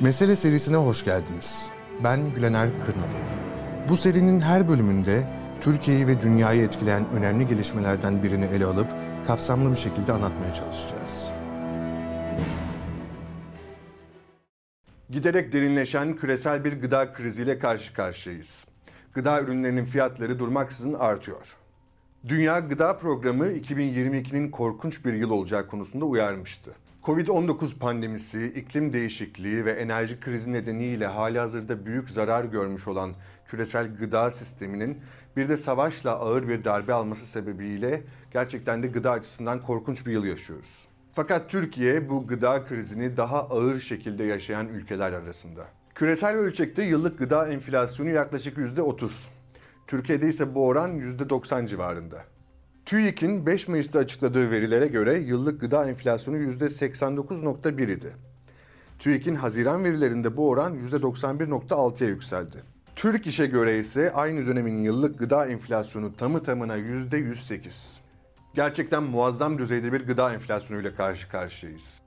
Mesele serisine hoş geldiniz. Ben Gülener Kırnalı. Bu serinin her bölümünde Türkiye'yi ve dünyayı etkileyen önemli gelişmelerden birini ele alıp kapsamlı bir şekilde anlatmaya çalışacağız. Giderek derinleşen küresel bir gıda kriziyle karşı karşıyayız. Gıda ürünlerinin fiyatları durmaksızın artıyor. Dünya Gıda Programı 2022'nin korkunç bir yıl olacağı konusunda uyarmıştı. Covid-19 pandemisi, iklim değişikliği ve enerji krizi nedeniyle hali hazırda büyük zarar görmüş olan küresel gıda sisteminin bir de savaşla ağır bir darbe alması sebebiyle gerçekten de gıda açısından korkunç bir yıl yaşıyoruz. Fakat Türkiye bu gıda krizini daha ağır şekilde yaşayan ülkeler arasında. Küresel ölçekte yıllık gıda enflasyonu yaklaşık %30. Türkiye'de ise bu oran %90 civarında. TÜİK'in 5 Mayıs'ta açıkladığı verilere göre yıllık gıda enflasyonu %89.1 idi. TÜİK'in Haziran verilerinde bu oran %91.6'ya yükseldi. Türk İş'e göre ise aynı dönemin yıllık gıda enflasyonu tamı tamına %108. Gerçekten muazzam düzeyde bir gıda enflasyonuyla karşı karşıyayız.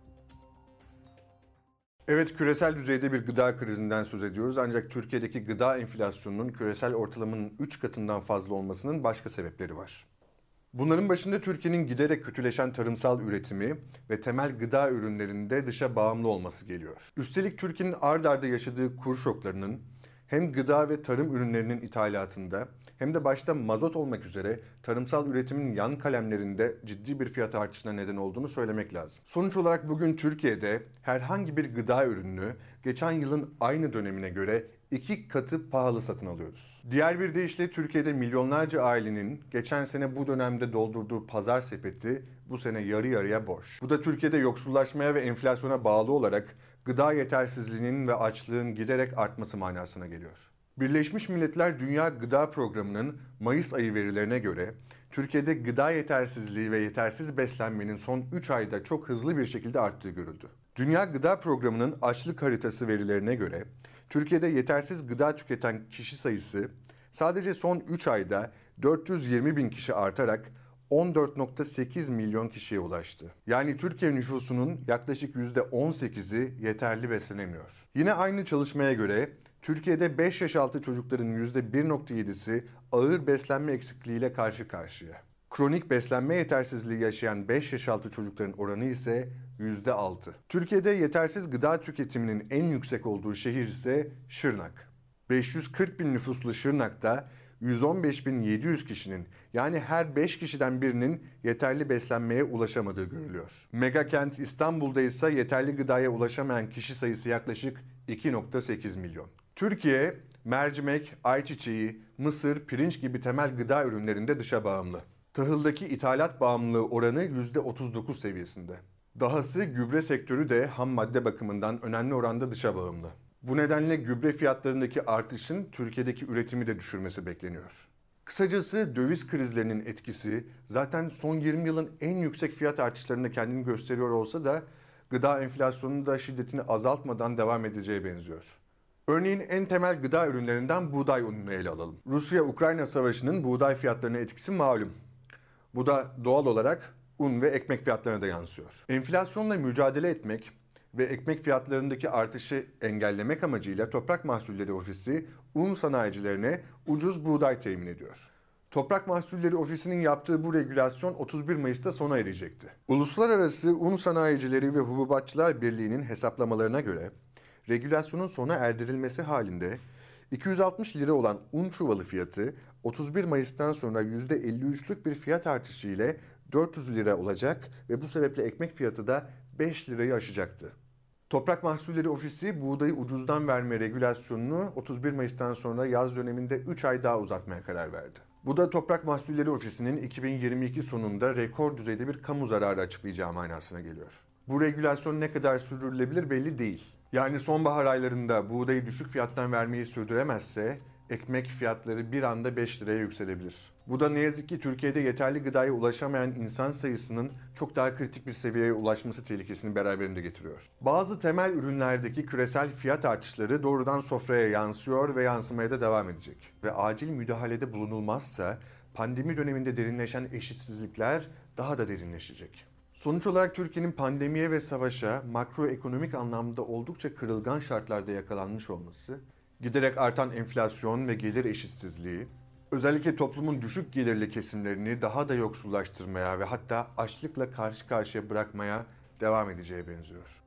Evet küresel düzeyde bir gıda krizinden söz ediyoruz ancak Türkiye'deki gıda enflasyonunun küresel ortalamanın 3 katından fazla olmasının başka sebepleri var. Bunların başında Türkiye'nin giderek kötüleşen tarımsal üretimi ve temel gıda ürünlerinde dışa bağımlı olması geliyor. Üstelik Türkiye'nin ard arda yaşadığı kur şoklarının hem gıda ve tarım ürünlerinin ithalatında hem de başta mazot olmak üzere tarımsal üretimin yan kalemlerinde ciddi bir fiyat artışına neden olduğunu söylemek lazım. Sonuç olarak bugün Türkiye'de herhangi bir gıda ürünü geçen yılın aynı dönemine göre iki katı pahalı satın alıyoruz. Diğer bir deyişle Türkiye'de milyonlarca ailenin geçen sene bu dönemde doldurduğu pazar sepeti bu sene yarı yarıya boş. Bu da Türkiye'de yoksullaşmaya ve enflasyona bağlı olarak gıda yetersizliğinin ve açlığın giderek artması manasına geliyor. Birleşmiş Milletler Dünya Gıda Programı'nın Mayıs ayı verilerine göre Türkiye'de gıda yetersizliği ve yetersiz beslenmenin son 3 ayda çok hızlı bir şekilde arttığı görüldü. Dünya Gıda Programı'nın açlık haritası verilerine göre Türkiye'de yetersiz gıda tüketen kişi sayısı sadece son 3 ayda 420 bin kişi artarak 14.8 milyon kişiye ulaştı. Yani Türkiye nüfusunun yaklaşık %18'i yeterli beslenemiyor. Yine aynı çalışmaya göre Türkiye'de 5 yaş altı çocukların %1.7'si ağır beslenme eksikliğiyle karşı karşıya. Kronik beslenme yetersizliği yaşayan 5 yaş altı çocukların oranı ise %6. Türkiye'de yetersiz gıda tüketiminin en yüksek olduğu şehir ise Şırnak. 540 bin nüfuslu Şırnak'ta 115.700 kişinin yani her 5 kişiden birinin yeterli beslenmeye ulaşamadığı görülüyor. Mega kent İstanbul'da ise yeterli gıdaya ulaşamayan kişi sayısı yaklaşık 2.8 milyon. Türkiye mercimek, ayçiçeği, mısır, pirinç gibi temel gıda ürünlerinde dışa bağımlı. Tahıldaki ithalat bağımlılığı oranı %39 seviyesinde. Dahası gübre sektörü de ham madde bakımından önemli oranda dışa bağımlı. Bu nedenle gübre fiyatlarındaki artışın Türkiye'deki üretimi de düşürmesi bekleniyor. Kısacası döviz krizlerinin etkisi zaten son 20 yılın en yüksek fiyat artışlarında kendini gösteriyor olsa da gıda enflasyonunun da şiddetini azaltmadan devam edeceği benziyor. Örneğin en temel gıda ürünlerinden buğday ununu ele alalım. Rusya-Ukrayna savaşının buğday fiyatlarına etkisi malum. Bu da doğal olarak un ve ekmek fiyatlarına da yansıyor. Enflasyonla mücadele etmek ve ekmek fiyatlarındaki artışı engellemek amacıyla Toprak Mahsulleri Ofisi un sanayicilerine ucuz buğday temin ediyor. Toprak Mahsulleri Ofisi'nin yaptığı bu regülasyon 31 Mayıs'ta sona erecekti. Uluslararası Un Sanayicileri ve Hububatçılar Birliği'nin hesaplamalarına göre regülasyonun sona erdirilmesi halinde 260 lira olan un çuvalı fiyatı 31 Mayıs'tan sonra %53'lük bir fiyat artışı ile 400 lira olacak ve bu sebeple ekmek fiyatı da 5 lirayı aşacaktı. Toprak Mahsulleri Ofisi buğdayı ucuzdan verme regülasyonunu 31 Mayıs'tan sonra yaz döneminde 3 ay daha uzatmaya karar verdi. Bu da Toprak Mahsulleri Ofisi'nin 2022 sonunda rekor düzeyde bir kamu zararı açıklayacağı manasına geliyor. Bu regülasyon ne kadar sürdürülebilir belli değil. Yani sonbahar aylarında buğdayı düşük fiyattan vermeyi sürdüremezse ekmek fiyatları bir anda 5 liraya yükselebilir. Bu da ne yazık ki Türkiye'de yeterli gıdaya ulaşamayan insan sayısının çok daha kritik bir seviyeye ulaşması tehlikesini beraberinde getiriyor. Bazı temel ürünlerdeki küresel fiyat artışları doğrudan sofraya yansıyor ve yansımaya da devam edecek. Ve acil müdahalede bulunulmazsa pandemi döneminde derinleşen eşitsizlikler daha da derinleşecek. Sonuç olarak Türkiye'nin pandemiye ve savaşa makroekonomik anlamda oldukça kırılgan şartlarda yakalanmış olması, giderek artan enflasyon ve gelir eşitsizliği, özellikle toplumun düşük gelirli kesimlerini daha da yoksullaştırmaya ve hatta açlıkla karşı karşıya bırakmaya devam edeceğe benziyor.